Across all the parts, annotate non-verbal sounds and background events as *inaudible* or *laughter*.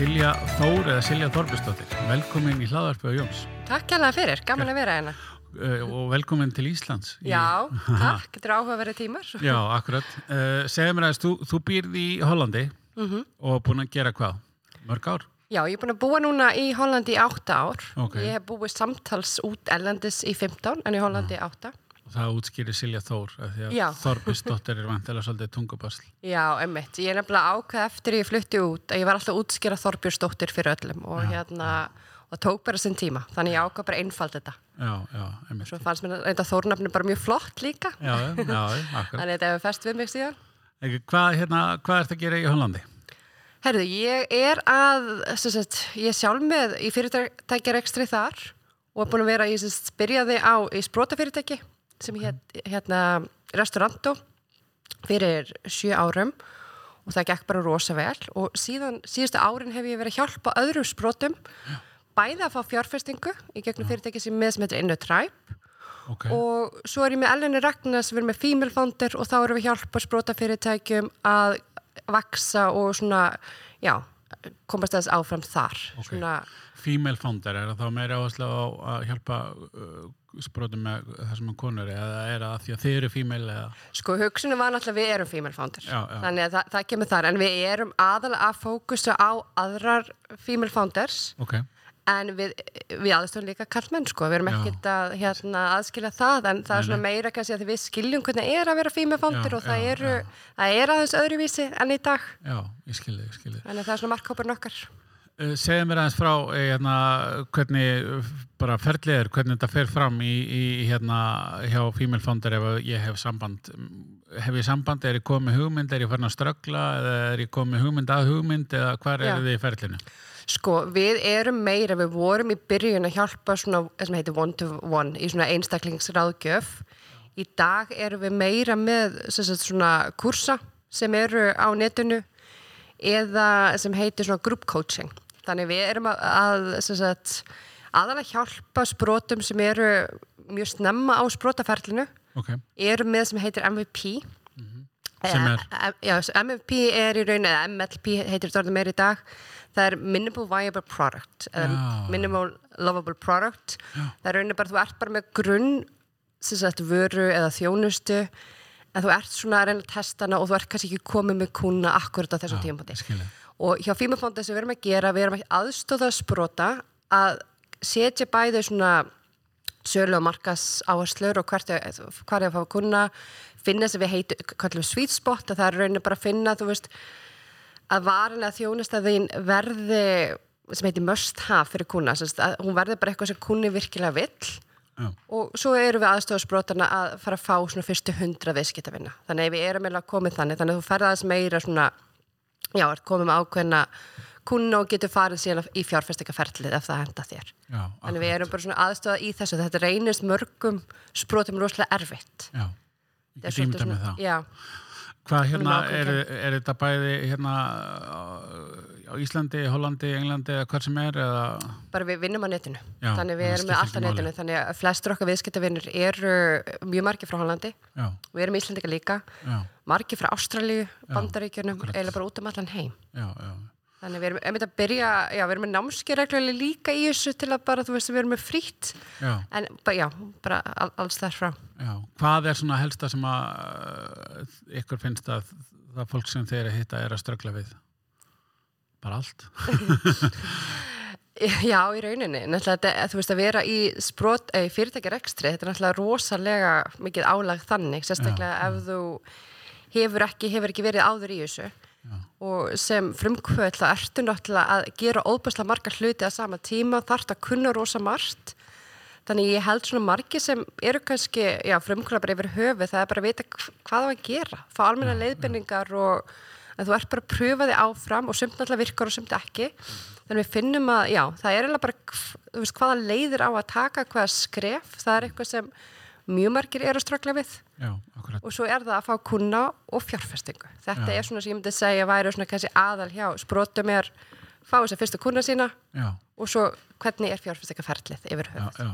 Silja Þór eða Silja Þorbjörnsdóttir, velkomin í hlaðarpu á Jóns Takk hérlega fyrir, gaman að vera hérna. uh, og velkomin til Íslands. Já, *laughs* takk, þetta er áhugaverið tímar. Já, akkurat. Uh, segðu mér aðeins, þú, þú býrð í Hollandi Mhm. og búin að gera hvað? Mörg ár? Já, ég er búin að búa núna í Hollandi í átta ár. Ok. Ég hef búið samtals út ellendis í 15, en í Hollandi í átta. Og það útskýrir Silja Þór, af því að Já. Þorbjörnsdóttir er vantilega svolítið tungubasl. Já, emmitt. Ég er nefnilega ákveð eftir ég flutti út að ég var alltaf útskýra Þorbjörnsdóttir fyrir öllum og hérna, og tók bara sinn tíma. Þannig ég ákveð bara einfald þetta. Já, já, einmitt. Svo fannst mér reynda Þórnafni bara mjög flott líka. Já, já, já, akkurat. Þannig þetta hefur fest við mig síðan. Ekki, Hvað, hérna, hvað ert að gera í Hollandi? Herðu, ég er að, sagt, ég sjálf með í fyrirtækjarekstri þar og er búin að vera, ég sagt, byrjaði á í sprótafyrirtæki sem hét, hérna Restaurantó fyrir sjö árum og það gekk bara rosa vel. Og síðan, síðustu árin hef ég verið að hjálpa öðrum sprótum bæði að fá fjárfestingu í gegnum fyrirtæki sem með sem heitir Inno Tribe Ok, og svo er ég með Eleni Ragnar sem er með Female Founder og þá erum við hjálpa sprótafyrirtækjum að vaksa og svona, já, komast þess áfram þar. Ok. Svona, female founder, er það þá meira áherslu á að hjálpa sprótum með það sem er konur eða er það því að þið eru female eða? sko, hugsunum var náttúrulega við erum. Já, já. Þannig að það, það kemur þar, en við erum aðalega að fókusa á aðrar Female Founders Ok, en við, við aðstöðum líka kallmenn, sko. Við erum ekkert að hérna, aðskilja það, en það er svona meira kannski að við skiljum hvernig er að vera Founder Já, og það, já, eru, já. það er aðeins öðruvísi enn í dag. já, ég skilði, ég skilði. Þannig að það er svona markkópurinn okkar. Uh, segðu mér aðeins frá eh, hérna, hvernig bara ferlið er, hvernig þetta fer fram í, í hérna hjá Female Founder ef ég hef samband hef ég samband, er ég komið hugmynd er ég farin að ströggla eða er ég komið hugmynd að hugmynd eða hvar Já. er þið í ferlinu? Sko, við erum meira, við vorum í byrjun að hjálpa svona, það sem heitir one to one, í svona einstaklingsráðgjöf. Í dag erum við meira með sagt, svona kursa sem eru á netinu eða sem heitir svona group coaching. Þannig við erum að, að sagt, aðalega hjálpa sprótum sem eru mjög snemma á sprótaferlinu, Ok, eru með sem heitir MVP. Sem er? Eh, eh, Já, MVP er í raun, eða MLP heitir þetta orðið meira í dag. Það er Minimal Viable Product, Já. Minimal Lovable Product. Það er raunin bara, þú ert bara með grunn, sem sagt, vöru eða þjónustu, en þú ert svona að reyna að testa hana og þú ert kannski ekki komið með kuna akkurat á þessum ég tímpunkti. Og hjá Fímafondi sem við erum að gera, við erum að aðstóða sprota að setja bæði svona sölu og markas áherslur og hvað er að fá að kunna finna sem við heitum, sweet spot að það er raunin bara að finna, veist að varanlega þjónustæðin verði sem heitir must have fyrir kuna, að hún verði bara eitthvað sem kunni virkilega vill. Já, og svo erum við aðstofasbrotana að fara að fá svona fyrstu hundra viðskiptavinna þannig að við erum eiginlega komið þannig þannig að þú ferða aðeins meira svona já, er komið með ákveðna kunna og getur farið síðan í fjárfestingaferlið ef það henda þér. Já, þannig við erum bara svona aðstofa í þessu. Þetta reynist mörgum sprotum rosalega erfitt. Já, ég get ímynda með það. já, Hvað hérna, er, er þetta bæði hérna á Íslandi, Hollandi, Englandi eða hvað sem er eða, bara við vinnum á netinu. Já, þannig við erum með allt á netinu. Þannig að flestur okkar viðskiptavinnir eru mjög margir frá Hollandi. Já, við erum Íslandika líka. Já, margir frá Ástralíu, Bandaríkjunum eða bara út um allan heim. Já, já, Þannig við erum einmitt að byrja, já, við erum með námskeireglulega líka í þessu til að bara, þú veist, við erum með frýtt, já, en bara, já, bara all, alls þar frá. já. Hvað er svona helsta sem að uh, ykkur finnst að það fólk sem þeir að hitta er að ströggla við? Bara allt? *laughs* Já, í rauninni, náttúrulega, þetta, þú veist, að vera í eða í fyrirtækjarekstri, þetta er náttúrulega rosalega mikið álag þannig, sérstaklega ef þú hefur ekki, hefur ekki verið áður í þessu. Og sem frumkvöld þá ertu náttúrulega að gera óbærslega margar hluti að sama tíma, þarft að kunna rosa margt. Þannig ég held svona margi sem eru kannski, já, frumkvöld bara yfir höfu, það er bara að vita hv- hvað það að gera, fá almenna leiðbendingar og að þú ert bara að pröfa þig áfram og sumt náttúrulega virkar og sumt ekki. Þannig við finnum að, já, það er eiginlega bara, veist, hvaða leiðir á að taka, hvaða skref, það er eitthvað sem mjög margir eru að ströggla við Já, og svo er það að fá kunna og fjárfestingu. Þetta Já. er svona sem ég myndi segja væri svona kannski aðal hjá sprótum er fá þess að fyrstu kunna sína Já, og svo hvernig er fjárfestingaferlið yfir já.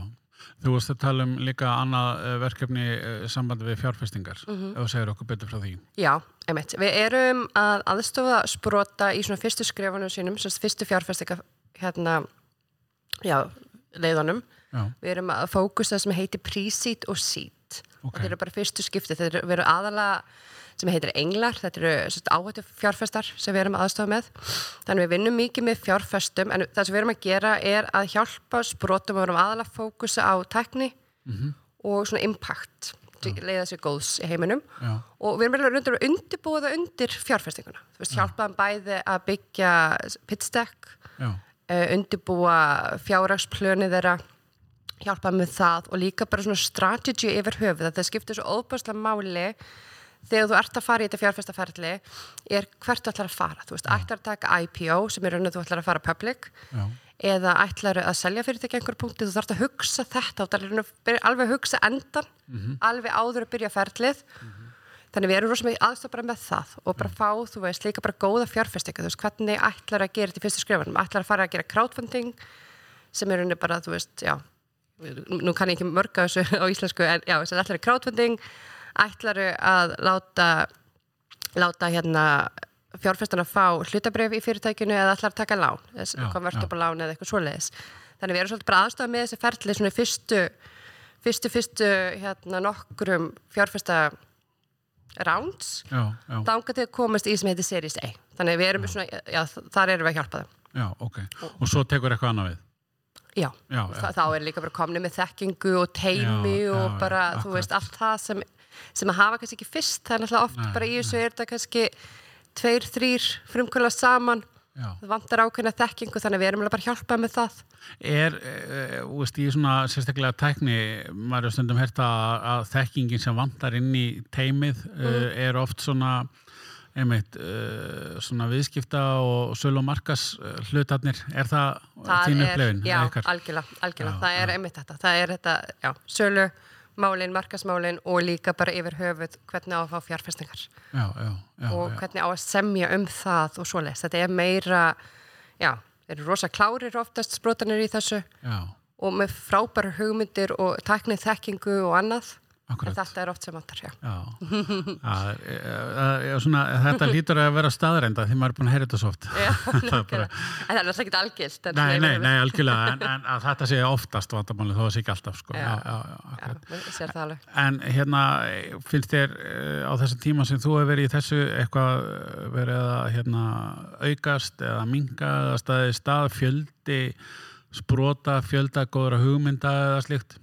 Þú varst að tala um líka annað eh, verkefni eh, sambandi við fjárfestingar. Mhm. Ef þú segir okkur betur frá því. Já, einmitt. Við erum að aðstofa sprota í svona fyrstu skrefunum sínum, svona fyrstu fjárfæstika hérna, leiðunum. Já, Við erum að fókusa sem heitir pre-seed og seed. Ok. Þetta eru bara fyrstu skipti. Þetta eru, aðalega sem heitir englar. Þetta eru áhættu fjárfestar sem við erum aðstofa með. Þannig við vinnum mikið með fjárfestum en það sem við erum að gera er að hjálpa sprotum og við erum aðalega að fókusa á tekni og svona impact leiða sér góðs í heiminum já, og við erum að undirbúa það undir fjárfestinguna. Þú veist, hjálpa þeim bæði að byggja pitstack uh, undirbúa fjárragsplöni þeirra hjálpa með það og líka bara svona strategy yfir höfuð að það skiptir svo óbærslega máli þegar þú ert að fara í þetta fjárfestaferli er hvert þú ætlar að fara. Þú veist, ætlar að taka IPO sem er raun og þú ætlar að fara public já, eða ætlar að selja fyrirtæki einhver punkti, þú þarfst að hugsa þetta þú að byrja- alveg að hugsa endan alveg áður að byrja ferlið. Þannig við erum rosa mikið aðstof bara með það og bara fá, þú veist, líka bara góða fjárfestingu, þú veist, hvernig ætlar að gera þetta í fyrstu skrifunum, ætlar að fara að gera crowdfunding sem er unni bara, þú veist, já nú kann ég ekki mörga þessu *laughs* á íslensku en já, þess að ætlar að crowdfunding ætlar að láta láta hérna fjárfestan að fá hlutabrif í fyrirtækinu eða ætlar að taka lán, Já, konvertable lán eða eitthvað svoleiðis. Þannig við erum svolítið bara aðstofa með þessi ferli svona fyrstu fyrstu, fyrstu hérna nokkrum fjárfesta rounds já, já, þanga til að komast í sem heitir Series A. Þannig við erum svona, já, þar erum við að hjálpa þeim. já, ok. Og svo tekur eitthvað annað við. Já, Já, já. Þá er líka bara komni með þekkingu og teimi Já, og bara, þú veist, allt það sem, sem að hafa kannski ekki fyrst, það er náttúrulega oft Nei, bara í þessu er þetta kannski tveir, þrýr frumkvöla saman, Já. það vantar ákveðna þekkingu þannig að við erum bara að hjálpa með það. Er, e, veist, í svona sérstaklega tækni, maður er stundum hérta að, að þekkingin sem vantar inn í teimið mm. er oft svona einmitt, uh, svona viðskipta og sölu og markas hlutarnir, er það, það þín er, upplifin? já, algjörlega, algjörlega. Já, það er já. einmitt þetta, það er þetta, já, sölu málin, markasmálin og líka bara yfir höfuð hvernig á að fá fjárfestingar. Já, já, já, og hvernig á að semja um það og svoleiðis, þetta er meira já, þeir eru rosa klárir oftast sprotanir í þessu. Já, og með frábæra hugmyndir og taknið þekkingu og annað þetta er oft sem vantar, já Já, það er, er, er svona, þetta lítur að vera staðreinda því maður er búin að heyra þetta svo oft. Já, *laughs* Það er bara- það er alltaf ekki algilt en Nei, nei, nei, algjörlega, en, en að þetta sé oftast vandamáli þó að sé ekki alltaf, sko. Já, Já. já, sér það alveg En hérna, finnst þér uh, á þessum tíma sem þú hefur verið í þessu eitthvað eh, verið að hérna, aukast eða minga eða staðið stað fjöldi sprota, fjölda góðra hugmynda eða slíkt?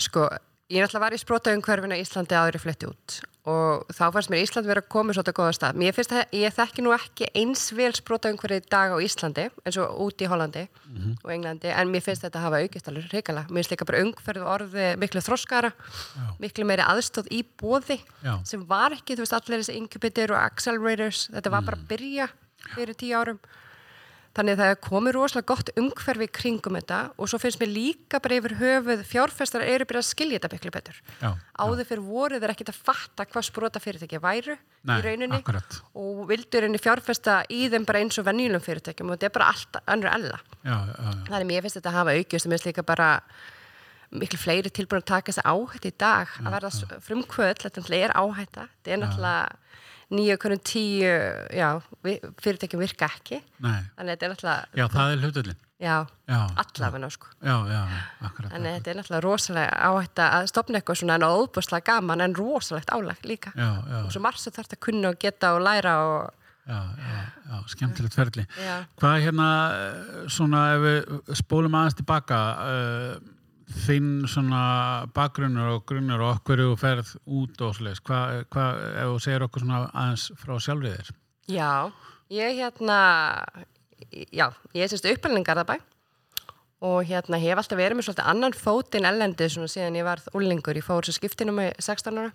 Sko, ég alltaf var í sprótaumhverfinu í Íslandi áður í fletti út og þá fannst mér Ísland vera að koma svolítið góða stað. Mér finnst að ég þekki nú ekki eins vel sprótaumhverfið í dag á Íslandi eins og út í Hollandi og Englandi en mér finnst þetta að hafa aukist alveg reykjala. Mér finnst líka bara umhverfið orði miklu þroskara, miklu meiri aðstóð í bóði Já. sem var ekki, þú veist, allir þessi incubator og accelerators, þetta var bara að byrja fyrir tíu árum. Þannig að það er komið rosalega gott umhverfi kringum þetta og svo finnst mér líka bara yfir höfuð fjárfestar eru byrjað að skilja þetta miklu betur. Já, Áður fyrir voru þeir ekkert að fatta hvað sprota fyrirtæki væru Nei, í rauninni akkurat. og vildur henni fjárfesta í þeim bara eins og venjulum fyrirtækjum og þetta er bara allt önnur ella. já, já, já, Þannig mér finnst þetta að hafa aukjast og mér finnst líka bara miklu fleiri tilbúin að taka þessi áhætt í dag að verða frumkvöld, þetta er áhætta þetta er náttúrulega nýju konum tíu já, fyrirtækjum virka ekki nei, þannig að þetta er náttúrulega já, það er hlutullin. já, Já, allavega sko já, já, akkurat. Þannig að þetta er náttúrulega rosalega áhætta að stopna eitthvað svona en óbúslega gaman en rosalegt álag líka. Og svo margt sem þarf að kunna og geta og læra og já, já, já, skemmtilegt ferli. já. Hvað er hérna, svona, ef við spólum aðeins tilbaka, uh, þinn svona bakgrunnur og grunnur og okkur þú ferð út og svoleiðis, hvað, hvað, ef þú segir okkur svona aðeins frá sjálfrið þér? Já, ég hérna, já, ég er sérst uppalinn Garðabæ og hérna hef alltaf verið með svolítið annan fótinn ellendi svona síðan ég varð úlingur. Ég fór svo skiptinu með 16 ára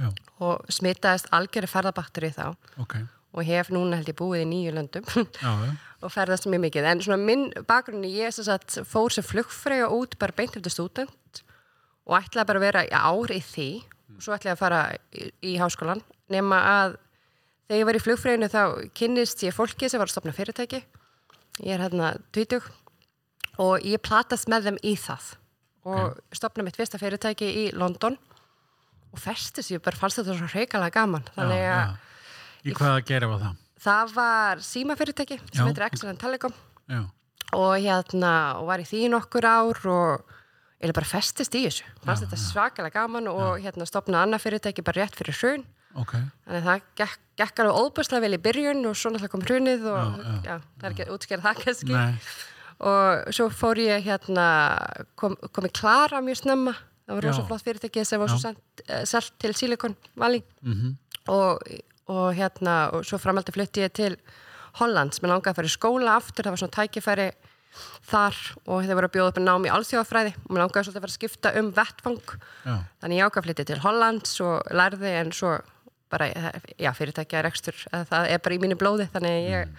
Já, og smitaðist algjöri ferðabakteri þá ok, og hef núna held ég búið í nýju löndum *laughs* og ferðast mjög mikið. En svona minn bakgrunni, ég sem sagt, fór sem flugfreyja út bara beint eftir stúdent og ætlaði bara að vera ár í því og svo ætlaði að fara í, í háskólan nema að þegar ég var í flugfreyjunu þá kynnist ég fólki sem var að stopna fyrirtæki. Ég er hérna 20 og ég platast með þeim í það og stopna mitt fyrsta fyrirtæki í London og festist ég bara fannst þetta svo reikalega gaman þannig að. Í hvað að gera var það? Það var símafyrirtæki sem heitir Excellent Telecom Já, og hérna, og var í því nokkur ár og eða bara festist í þessu. Fannst þetta svakalega gaman og hérna stopnaði annað fyrirtæki bara rétt fyrir hrun. ok. Þannig að það gekk, gekk alveg óbúslega vel í byrjun og svo náttúrulega kom hrunið og Já, já, það er ekki að útskjara það kannski. Nei, Og svo fór ég hérna, kom, kom í Klara mjög snemma. Það var rosa flott fyrirtæki sem var svo sent, uh, selt til Silicon Valley. mhm, Og, og hérna, og svo framaldi flutti ég til Hollands. Mér langaði að fara í skóla aftur, það var svona tækifæri þar og þeir voru að bjóða upp að námi í alþjóðafræði. Og mér langaði svolítið að fara að skipta um vettvang já, þannig ég ákvað að flytja til Hollands og lærði en svo bara, já, fyrirtækja er ekstur, það er bara í mínu blóði þannig ég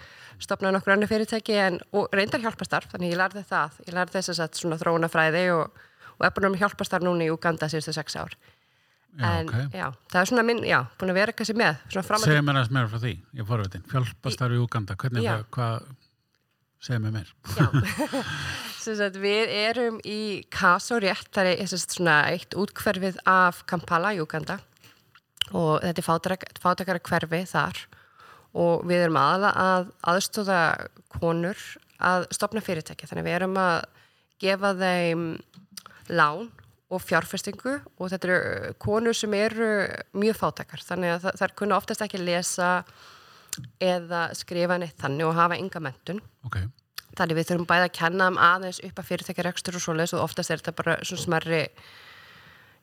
stopnaði nokkur annar fyrirtæki en, og reyndar hjálpastarf, þannig ég lærði það. Ég lærði þess að svona þróunafræði og, og er búin að hjálpastarf núna í Uganda síðustu sex ár já, en ok. já, það er svona minn, já, búin að vera kannski með Segðu mér aðeins meira frá því, ég forvitin. Fjálpastar í Uganda, hvernig, Já. hvað, segðu mér meir. Já, *laughs* sagt við erum í Kaso rétt, það er sagt, svona eitt útkverfið af Kampala í Uganda og þetta er fátækara, fátækara hverfi þar og við erum aðala að aðstóða konur að stopna fyrirtæki, þannig við erum að gefa þeim lán og fjárfestingu og þetta eru konur sem eru mjög fátækar, þannig að það, það kunna oftast ekki lesa eða skrifa neitt þannig og hafa enga mentun Ok, Þannig við þurfum bæði að kenna um aðeins upp að fyrirtækjarekstur og svoleiðis og oftast er þetta bara svona smerri,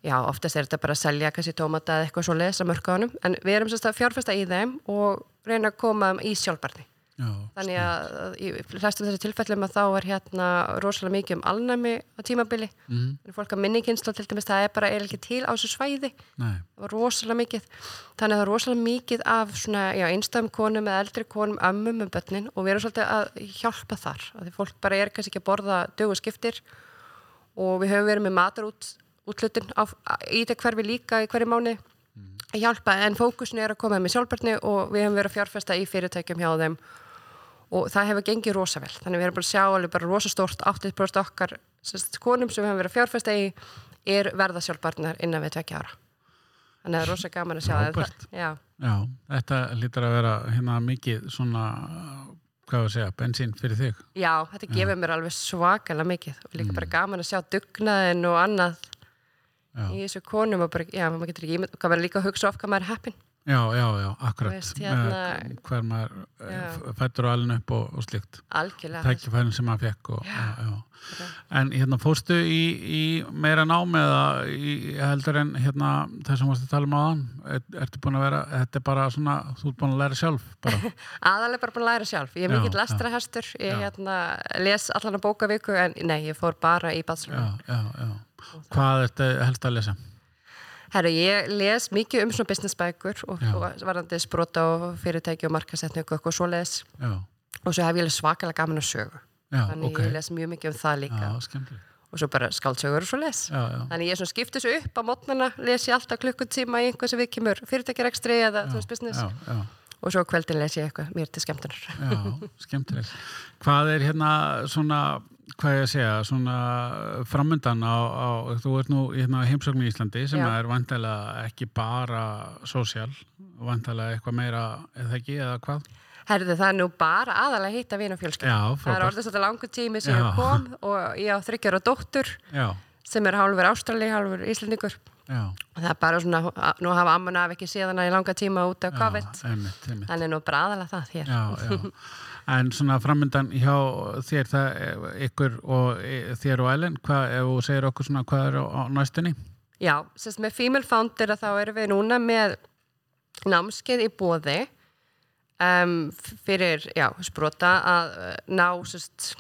já, oftast er þetta bara að selja kannski tómata eða eitthvað svoleiðis að mörkaðunum, en við erum að fjárfesta í þeim og reyna að koma í sjálfbarni. Já, Þannig að að í flestum þessi tilfellum að þá er hérna rosalega mikið um alnæmi á tímabili. Mm. Fólk að minninginsla til dæmis, það er bara eiginlega ekki til á þessu svæði. Nei, það var rosalega mikið. Þannig að það var rosalega mikið af svona, já, einstæðum konum eða eldri konum, ömmum með börnin og við erum svolítið að hjálpa þar að því fólk bara er kannski ekki að borða dögu skiptir og við höfum verið með matarút útlutin á, í þetta hverfi líka í hverju mánu að hjálpa en fókusin er að koma með sjálfbarni og við höfum verið að fjárfesta í fyrirtækjum hjá þeim og það hefur gengið rosa vel þannig við erum bara að sjá alveg bara rosa stórt 80% okkar sérst, konum sem við höfum verið að fjárfesta í er verða sjálfbarnar innan við tvekja ára. Þannig að það er rosa gaman að sjá það- já, já, þetta lítur að vera hérna mikið svona, hvað að segja, bensín fyrir þig. já, þetta gefur mér alveg svakalega mikið. Og líka bara gaman að sjá dugnaðin og annað Já. í þessu konum og bara, já, maður getur ekki ímynd, hvað verður líka að hugsa of hvað maður er heppin Já, já, já, akkurat. Veist, hérna- hver maður Já. já. fættur og alin upp og, og algjörlega Tækifærin sem maður fekk og, já. Já, En hérna fórstu í, í meira nám eða í, heldur en hérna það sem varstu að tala um aðan? Er, ertu búin að vera, þetta er bara svona, þú ert búin að læra sjálf *laughs* aðalega bara búin að læra sjálf ég er mikill já. lestrahestur ég hérna, les allan að bókavíku en nei, ég fór bara í já. Hvað ertu helst að lesa? Herru, ég les mikið um svona business bækur og, og varandi sprota og fyrirtæki og markasetningu og eitthvað svoleiðis. Já, og svo hef ég les svakalega gaman að sögu. Já, þannig ok. ég les mjög mikið um það líka. Já, og svo bara skáldsögur og Já, já, þannig ég skipti þessu upp á mótnana les ég alltaf klukkutíma í einhvað sem við kemur fyrirtækjarekstri eða þú veist business. já, já. og svo á kvöldin les ég eitthvað mér til skemmtunar. Já, skemmtilegt. Hvað er hérna svona, hvað ég að segja, svona framundan á, á þú ert nú hérna heimsókn í Íslandi sem Já. er vantilega ekki bara sósjál, vantilega eitthvað meira eða ekki, eða hvað? Herðu, það er nú bara aðalega hitta vin og fjölskyld það er orðið svolítið langur tími sem Já. ég kom og ég á þryggjara dóttur Já, sem er hálfur ástrali, hálfur íslendingur og það er bara svona, nú hafa amman af ekki síðan í langa tíma út af COVID þannig nú bara aðalega það hér Já, já. En svona framundan hjá þér, það, ykkur og e, þér og Ellen, hvað, ef þú segir okkur svona hvað er á, næstunni? Já, sérst með Female Founder að þá erum við núna með námskeið í bóði um, fyrir, já, sprota að uh, ná, sérst,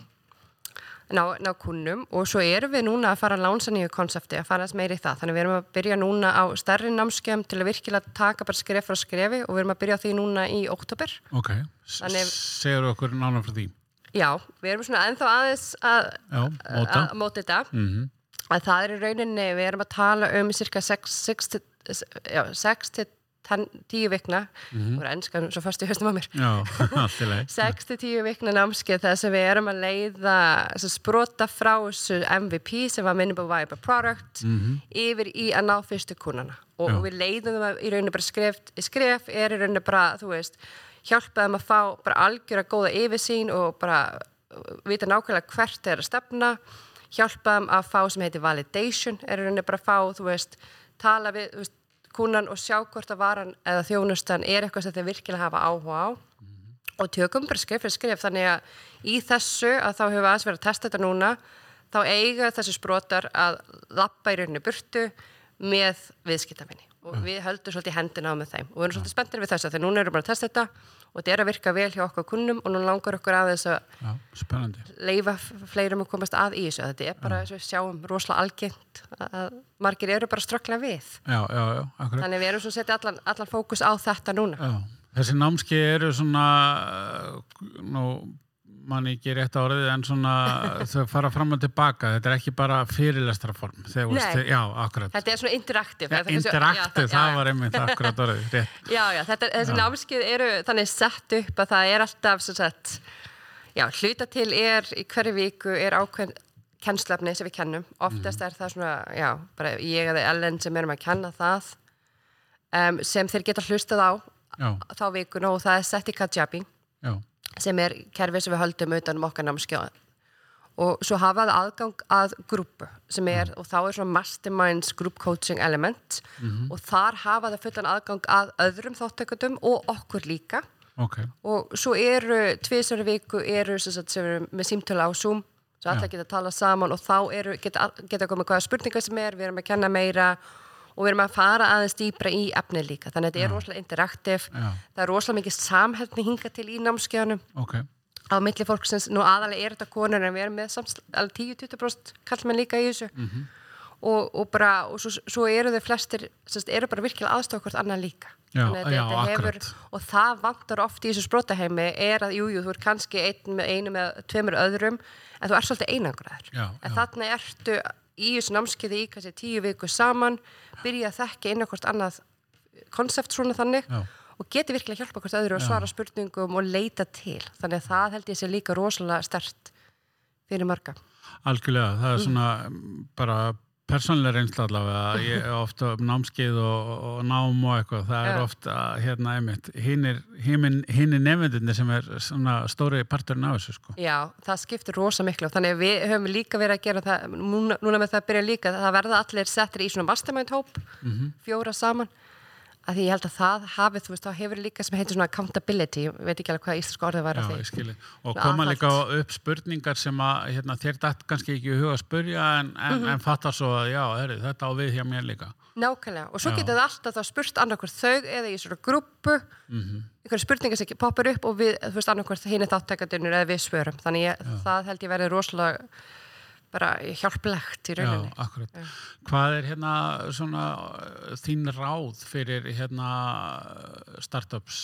ná, ná kunnum og svo erum við núna að fara að lánsa nýju konsepti, að fara aðeins meiri í það. Þannig við erum að byrja núna á stærri námskeiðum til að virkilega taka bara skref frá skrefi og við erum að byrja á því núna í oktober. Ok, segir okkur nána frá því. Já, við erum svona ennþá aðeins að, Já, að móta þetta. Mm að það er í rauninni, við erum að tala um cirka 6 til tíu vikna Mhm. og er ennskan svo fast í höstum á mér Já, *laughs* allt í leið 6-10 vikna námskeið þar sem við erum að leiða sprota frá þessu MVP sem var Minimal Viable Product yfir í að ná fyrstu kúnana og. Já. við leiðum það í rauninu bara skref, skref er í rauninu bara, þú veist hjálpa þeim að fá bara algjör að góða yfirsýn og bara uh, vita nákvæmlega hvert er að stefna hjálpa þeim að fá sem heitir validation er í rauninu bara að fá, þú veist tala við, þú veist, kúnan og sjá hvort að varan eða þjónustan er eitthvað sem þeir virkilega hafa áhuga á. Og tökum bara skrif fyrir skrif þannig að í þessu að þá hefur aðeins verið að testa þetta núna þá eiga þessi sprotar að lappa í rauninu burtu með viðskiptafinni og við höldum svolítið hendina á með þeim. Og við erum svolítið spenntir við þess að þegar núna erum við bara að testa þetta og þetta er að virka vel hjá okkur kunnum og nú langar okkur aðeins að leifa fleirum að komast að í þessu. Þetta er bara, eins og við sjáum, rosalega algengt að- að margir eru bara að ströggla við. Já, já, já, akkurat. Þannig að við erum svo að setja allan, allan fókus á þetta núna. Já, þessi námski eru svona uh, nú mann ekki rétt árið en svona *laughs* þau fara fram og tilbaka. Þetta er ekki bara fyrirlestraform já, akkurat. Þetta er svona interaktiv ja, interaktiv, það var einmitt akkurat orðið rétt. *laughs* Já, já, þetta, þessi námskeið eru þannig sett upp að það er alltaf sett, já, hluta til er í hverju viku er ákveðn kennslefni sem við kennum. Oftast er það svona, já, bara ég eða Ellen sem erum að kenna það um, sem þeir geta hlustað á já, þá vikuna og það er sett í Kajabi. Já, sem er kerfi sem við höldum utan um okkar námskeið. Og svo hafa það aðgang að grúpu sem er, og þá er svona masterminds group coaching element. Og þar hafa það fullan aðgang að öðrum þáttökundum og okkur líka. Ok. Og svo eru tvisari viku eru sem, sagt, sem eru með símtölu á Zoom svo allir geta að tala saman og þá eru, geta, geta komið hvaða spurningar sem er, við erum að kenna meira og við erum að fara aðeins dýbra í efni líka, þannig að þetta er rosalega interaktiv. Það er rosalega mikið samhæltni hinga til í námskeiðanum ok, á milli fólksins, nú aðalega er þetta konur en við erum með samsl- alveg 10-20% kallmenn líka í þessu. Mhm. og, og bara, og svo, svo eru þau flestir semst, eru bara virkilega aðstofkvort annað líka. Já, Þannig að já, þetta akkurat. og það vantar oft í þessu sprótaheimi er að, jújú, jú, þú er kannski einn með einu með tveimur öðrum en þú ert svolítið einangraður. En þarna ertu í þessu námskeiði í kannski tíu viku saman byrja að þekka inn okkur annað konsept svona þannig Já. og geti virkilega hjálpa hvort öðru og svara spurningum og leita til þannig að það held ég sé líka rosalega stert fyrir marga algjörlega það Mm. er svona mm, bara persónlega reynsla allavega. Ég er ofta um námskeið og, og nám og eitthvað, það er ofta hérna einmitt, hinn nefndinni sem er svona stóri parturinn af þessu sko. Já, það skiptir rosa miklu. Og þannig að við höfum líka verið að gera það núna, núna með það að byrja líka, það verða allir settir í svona mastermind hóp, Mhm. fjóra saman að því ég held að það hafi, þú veist, þá hefur líka sem heitir svona accountability, ég veit ekki alveg hvað íslensku orðið var Já, að því. Og koma líka upp spurningar sem að hérna, þér dætt kannski ekki í huga að spurja en, en, Mhm. en fattar svo að já, heri, þetta á við hjá mér líka. Nákvæmlega, og svo getur það alltaf þá spurt annarkvort þau eða í svona grúppu Mhm. einhverju spurningar sem poppar upp og við, þú veist, annarkvort hinn er þáttekandunir eða við svörum, þannig ég, það held ég verið rosalega bara hjálplegt í Já, rauninni. akkurat. Hvað er hérna svona uh, þín ráð fyrir hérna uh, startups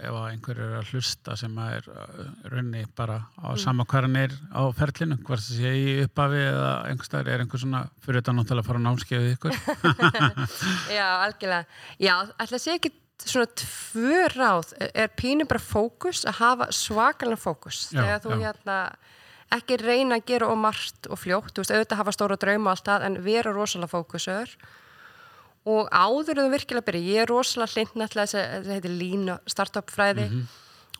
ef að einhver er að hlusta sem er uh, raunni bara á Mm. sama hvar hann er á ferlinu, hvort það sé í upphafi eða einhverstaðar er einhver svona fyrir þetta náttúrulega að fara á námskeiðu ykkur. *laughs* Já, algjörlega. Já, að segja ekki svona tvö ráð er pínu bara fókus að hafa svakalega fókus Já, þegar þú já. hérna ekki reyna að gera og margt og fljótt, þú veist, auðvitað hafa stóra drauma og allt það, en vera rosalega fókusur. Og áður þú virkilega byrja, ég er rosalega hlind náttúrulega þess að þetta heitir lean startup fræði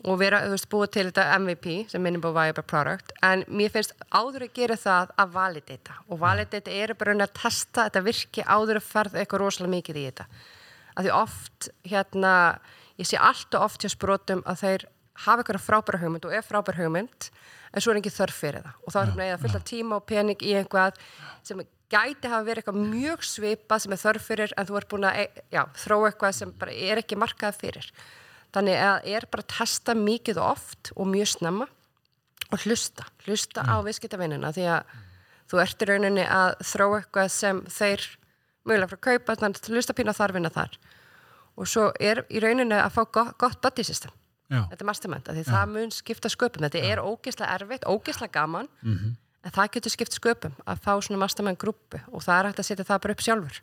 og vera, þú veist, búið til þetta MVP sem Minimal Viable Product. En mér finnst áður að gera það að validata. Og validata er bara að testa þetta virki áður að ferð eitthvað rosalega mikið í þetta. Að því oft, hérna ég sé alltaf oft hjá sprótum að þeir hafa eitthvað frábæra hugmynd og er frábæra hugmynd en svo er ekki þörf fyrir það. Og þá er hérna eða fullt af tíma og pening í einhvað sem gæti hafa verið eitthvað mjög svipað sem er þörf fyrir en þú ert búin að e- já, þróa eitthvað sem er ekki markað fyrir. Þannig að er bara að testa mikið og oft og mjög snemma og hlusta, hlusta á viðskiptavinnina því að þú ert í rauninni að þróa eitthvað sem þeir mögulega frá að kaupa, þannig að hlusta pína þarfina þar. Og svo er í rauninni að fá gott, gott buddy system Já, þetta er mastermind, því það mun skipta sköpum. Þetta er ógeðslega erfitt, ógeðslega gaman Mhm. en það getur skipt sköpum að fá svona mastermind grúpu og það er hægt að setja það bara upp sjálfur.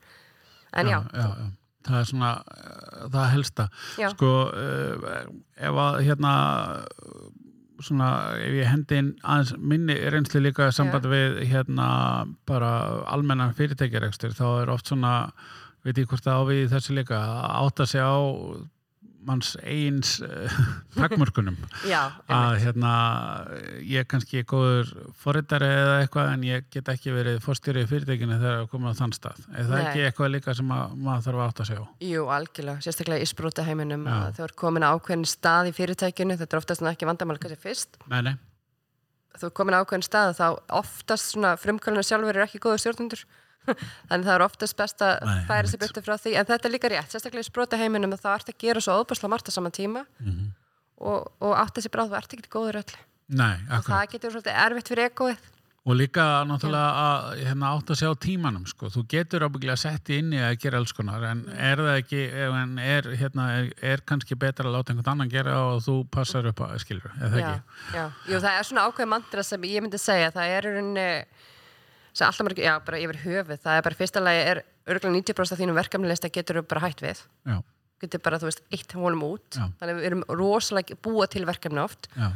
En já, já, já. það er svona uh, það helsta. Já. sko uh, ef að hérna svona ef ég hendi inn aðeins minni reynslu líka samband við hérna bara almennan fyrirtækjarekstur þá er oft svona veit ég hvort það á við í þessu líka að átta sig á manns eins *laughs* takmörkunum. Já, að hérna ég er kannski góður forritari eða eitthvað en ég get ekki verið fórstýri í fyrirtækinu þegar að koma á þann stað. Er það Nei. ekki eitthvað líka sem að, maður þarf að átta sig á? Jú, algjörlega, sérstaklega í sprota heiminum Já. að þú er komin ákveðin stað í fyrirtækinu þetta er oftast ekki vandamál kannski fyrst. Nei, nei, þú er komin ákveðin stað þá oftast frumkvölinu sjálfur er ekki góður stjórnundur *laughs* þannig það er oftast best að Nei, færa sér byrtu frá því. En þetta er líka rétt, sérstaklega í sprota heiminum að þá ert að gera svo óbærslega margt á saman tíma Mhm. og, og átt þessi bráð þú ert ekki góður í öllu nei og það getur svolítið erfitt fyrir egoið. Og líka náttúrulega að hérna, átta sig á tímanum sko. þú getur ábygglega sett í inni að gera alls konar en er það ekki er, hérna, er, er kannski betra að láta einhvern annan gera og þú passar upp að skilur, eða það ekki? Já. Jú, það er svona ákveð mantra sem ég myndi segja. Það er í rauninni sem alltaf margir, já, bara yfir höfuð. Það er bara fyrsta lagi er örgulega 90% af þínum verkefnilista getur þú bara hætt við. Já, getur bara, þú veist, eitt honum út. Já. þannig við erum rosalega búa til verkefni oft. Já,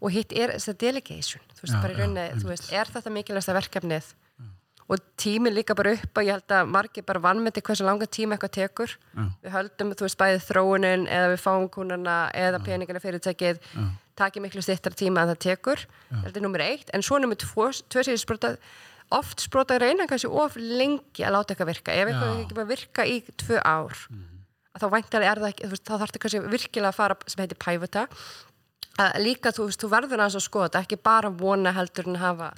og hitt er þess að delegation þú veist, bara í rauninni, þú veist, er þetta mikilvægsta verkefnið? Og tíminn líka bara upp og ég held að margir bara vannmeti hversu langa tíma eitthvað tekur. Við höldum, þú veist, bæðið þróunin eða við fáum kúnana eða peningina fyrirtækið Já. taki miklu stittar tíma en það tekur. Þetta er nummer eitt, en svo nummer tvö, tvö sprota, oft sprota reyna kannski of lengi að láta eitthvað virka. Ef eitthvað ekki bara að virka í tvö ár að þá væntalega er það ekki, veist, þá þarf þetta kannski virkilega að fara sem heitir að líka, þú veist, þú verður að skoða þetta, ekki bara vona heldur en hafa.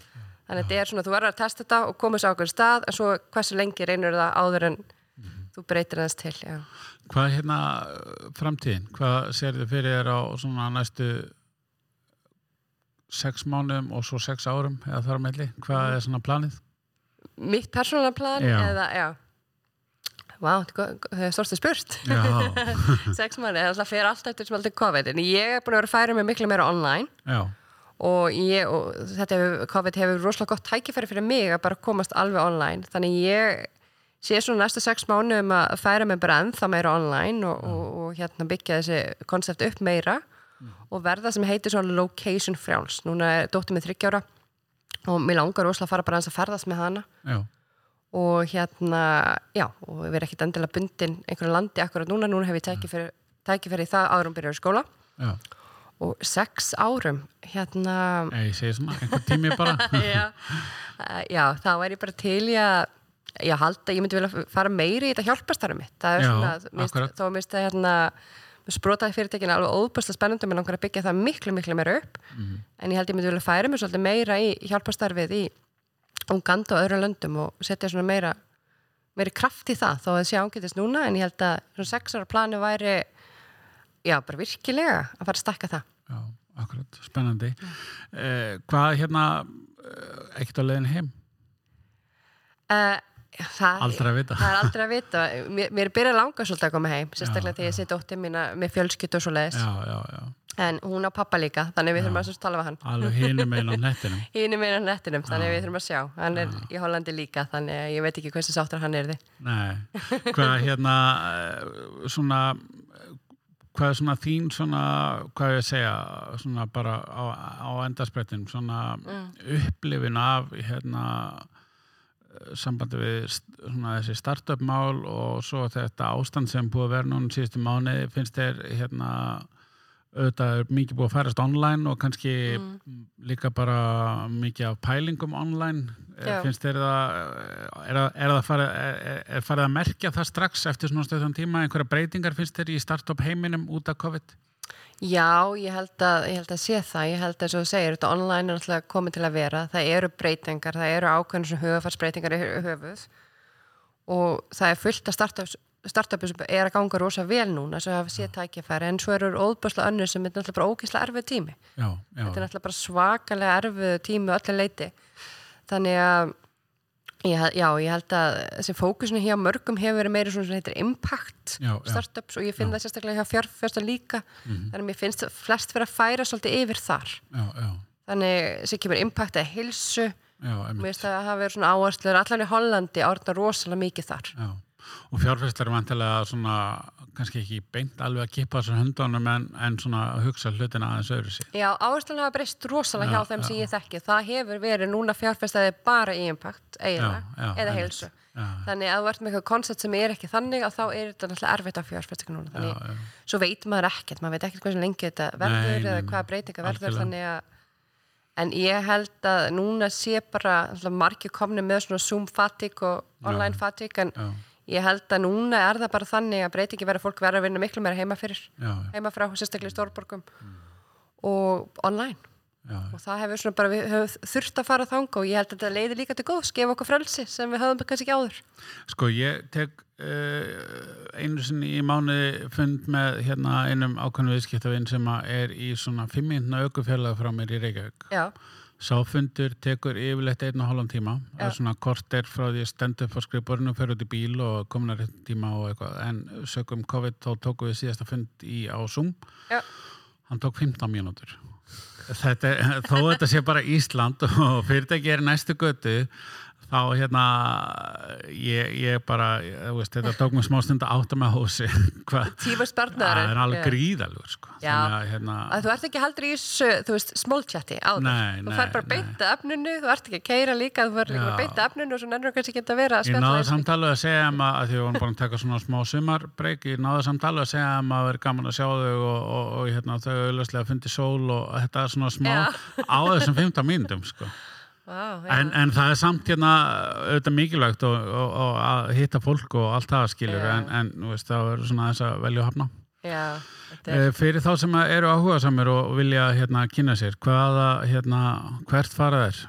Þannig að þetta er svona, þú verður að testa þetta og koma sér á okkur stað, en svo hversu lengi reynur það áður en þú breytir aðeins til, já. Hvað er hérna framtíðin? Hvað sér þið fyrir þér á svona næstu sex mánuðum og svo sex árum eða þar melli? Hvað er svona planið? Mitt persónulega plan Já. eða, já. Vá, það er stórstu spurt. *laughs* Sex manni, það fer alltaf eftir sem alltaf COVID en ég er búin að vera að færa mig miklu meira online. Já, og, ég, og þetta hefur, COVID hefur rosalega gott tækifæri fyrir mig að bara komast alveg online. Þannig ég sé svona næstu sex mánuðum að færa mig bara ennþá meira online og, og, og hérna byggja þessi konsept upp meira og verða sem heitir svona location frjáls. Núna er dóttir með þryggjára og mér langar rosalega að fara bara að ferðast með hana. Já, og hérna, já, og við erum ekkert endilega bundin einhverju landi akkurat núna, núna hef ég tækifæri í það áður um byrjar skóla. Já. og sex árum, hérna Nei, ég segi svona, einhver tími bara. *laughs* já, þá er ég bara til í að ég halda, ég myndi vilja fara meiri í þetta hjálpastarum mitt, það er svona þá minnst það hérna með sprótaði fyrirtækinu alveg óbærslega spennandi mér langar að byggja það miklu, miklu meira upp Mhm. en ég held ég myndi vilja færa mig svolítið meira í hjálpastarfið í Uganda og öðru löndum og setja svona meira meiri kraft í það, þó að það sé ángætist núna en ég held að svona sex ára plani væri já, bara virkilega að fara að stakka það Já, akkurat, spennandi. Eh, hvað hérna, eh, ekkert á leiðin heim? uh, það, Aldrei að vita. það er aldrei að vita. Mér, mér er byrjað að langa svolítið að koma heim sérstaklega þegar ég sé dóttir mína með fjölskyttu og svo leiðis Já, já, já. en hún á pappa líka, þannig við þurfum að tala við hann. Alveg hinum einn á nettinum. *laughs* hinn er meira nettinum, þannig við þurfum að sjá. Hann er í Hollandi líka, þannig ég veit ekki hversu sáttur hann er þið Nei, hvað *laughs* hérna, eh, svona, hvað er svona þín svona, hvað ég að segja, svona bara á, á endarsprettin, svona upplifin af hérna sambandi við svona þessi startup mál og svo þetta ástand sem búið að vera núna síðustu mánuði finnst þér hérna auðvitað er mikið búið að færast online og kannski líka bara mikið af pælingum online Eh, Já. finnst þér það er, það- er það farið, er, er farið að merkja það strax eftir svona stöðan tíma einhverja breytingar finnst þér í startup heiminum út af COVID? Já, ég held að, ég held að sé það, ég held að svo þú segir, þetta online er náttúrulega komið til að vera, það eru breytingar, það eru ákveðin sem hugafarsbreytingar í hö- höfuð. Og það er fullt að startupi sem er að ganga rosa vel núna sem hafa séð tækifæri en svo eru óbúslega önnur sem er náttúrulega bara ógeðslega erfið tími. Já, já, þetta er náttúrulega bara svakalega erfið tími á öllu leiti þannig að ég, já, ég held að þessi fókusinu hjá mörgum hefur verið meiri svona sem heitir impact Já, já. startups og ég finn það sérstaklega hjá fjárfjörsta líka. Þannig að mér finnst flest fyrir að færa svolítið yfir þar. Já, já, þannig sem kemur impact eða hilsu já, mér finnst það að hafa verið svona áherslur allan í Hollandi árna rosalega mikið þar. Já. Og fjárfæstar er vantilega svona, kannski ekki beint alveg að kippa þessar höndunum en, en svona að hugsa hlutina aðeins öðru sér. Já, áherslan hafa breyst rosalega Já, hjá þeim sem ég þekki. Það hefur verið núna fjárfestaði bara í impact, eiginlega, eða heilsu. Þannig að þú ert með eitthvað koncept sem er ekki þannig að þá er þetta náttúrulega erfitt á fjárfestingu núna. Þannig, já, já. svo veit maður ekkert, maður veit ekkert hversu lengi þetta verður Nei, eða hvaða breytinga verður þannig að en ég held að núna sé bara margir komni með svona Zoom fatigue og online fatigue en Já. Ég held að núna er það bara þannig að breytingi verður fólk verður að vinna miklu meira heima fyrir Já, heima frá, sérstaklega í stórborgum. Og online. Já, og það hefur svona bara, við höfum þurft að fara þanga og ég held að þetta leiði líka til góðs gefa okkur frelsi sem við höfum kannski ekki áður. Sko ég tek uh, einu sinni í mánuði fund með hérna einum ákvæmlega viðskiptavinn sem er í svona fimmindna aukufélag frá mér í Reykjavík. Já, Sáfundur tekur yfirleitt einn og hálfum tíma. Það er svona korter frá því að stenda upp á skrifborinu, fer út í bíl og komin að rétt tíma og eitthvað. En sögum COVID þá tókum við síðasta fund í á Zoom. já, Hann tók 15 mínútur. Þetta, er- *laughs* þó þetta sé bara Ísland og fyrirtæki er næstu götu þá hérna ég, ég bara, ég, veist, þetta tók mér smá stund að átta með hósi tíma það spartnaður er alveg gríðalur sko. Að hérna að þú ert ekki heldur í veist, smóltjatti áður, Nei, þú fær bara að efninu, þú ert ekki að keira líka þú fær líka að efninu og svo nennur kannski ekki að vera að Ég eins. samtalið að segja um að, að því við vorum bara að taka svona smá sumarbreyk, ég náði samtalið að segja um að vera gaman að sjá þau og, og, og hérna, þau auðvitað fundi sól og þetta er svona smá á þessum 15 mínútum sko. Vá, já. en, en það er samt hérna auðvitað mikilvægt og, og, og að hitta fólk og allt það skilur Já. en, en veist, það verður svona þess að velja að hafna. Þetta er, e, fyrir þá sem eru áhuga samir og vilja hérna kynna sér hvaða, hérna, hvert fara þær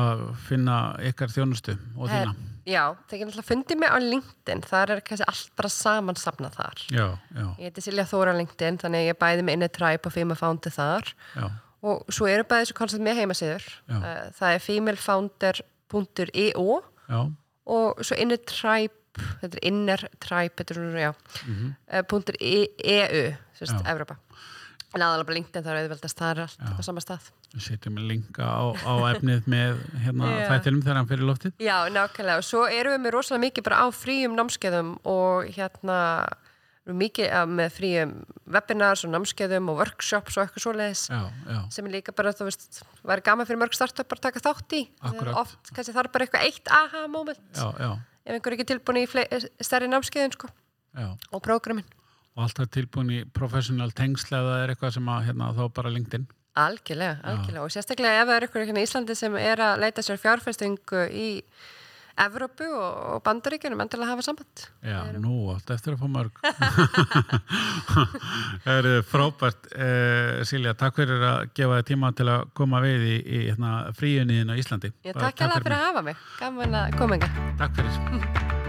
að finna ykkar þjónustu og Her- þína? já, það er náttúrulega fundið mig á LinkedIn, þar er kannski allt bara samansafnað þar. já, já, Ég heiti Silja Þóra á LinkedIn, þannig að ég er bæði með inni Tribe og Fima Founder þar. Já, og svo eru bæði þessu koncept með heimasíður. Já. Eh, Það er femalefounder.io já, og svo inni Tribe, þetta er inner Tribe, þetta er svona, já, mhm, eh, punktur e- EU, þú veist, Já. Evrópa. En aðalega bara LinkedIn, það er auðveldast, það er allt á sama stað. við setjum linka á, á efnið með hérna þættinum þegar hann fyrir loftið Já, nákvæmlega, og svo erum við með rosalega mikið bara á fríum námskeiðum og hérna mikið eh, með fríum webinars og námskeiðum og workshops og eitthvað svoleiðis. Já, já, sem er líka bara, þú veist, væri gaman fyrir mörg startup að taka þátt í. Oft, kannski þarf bara eitthvað eitt aha moment. Já, ef einhver er ekki tilbúin í fle- stærri námskeiðin, sko, og prógramin. og alltaf tilbúin í professional tengsl ef það er eitthvað sem að hérna, þá bara LinkedIn. Algjörlega, algjörlega, og sérstaklega ef það er ykkur hérna í Íslandi sem er að leita sér fjárfestingu í Evrópu og, bandaríkjunum endilega hafa samband. Já, nú, allt eftir að fá mörg *laughs* *laughs* Það eru frábært eh, Silja, takk fyrir að gefa þér tíma til að koma við í, í hérna, fríunniðin á Íslandi Ég Bara takk alveg fyrir að hafa mig. Gaman að koma enga. Takk fyrir *laughs*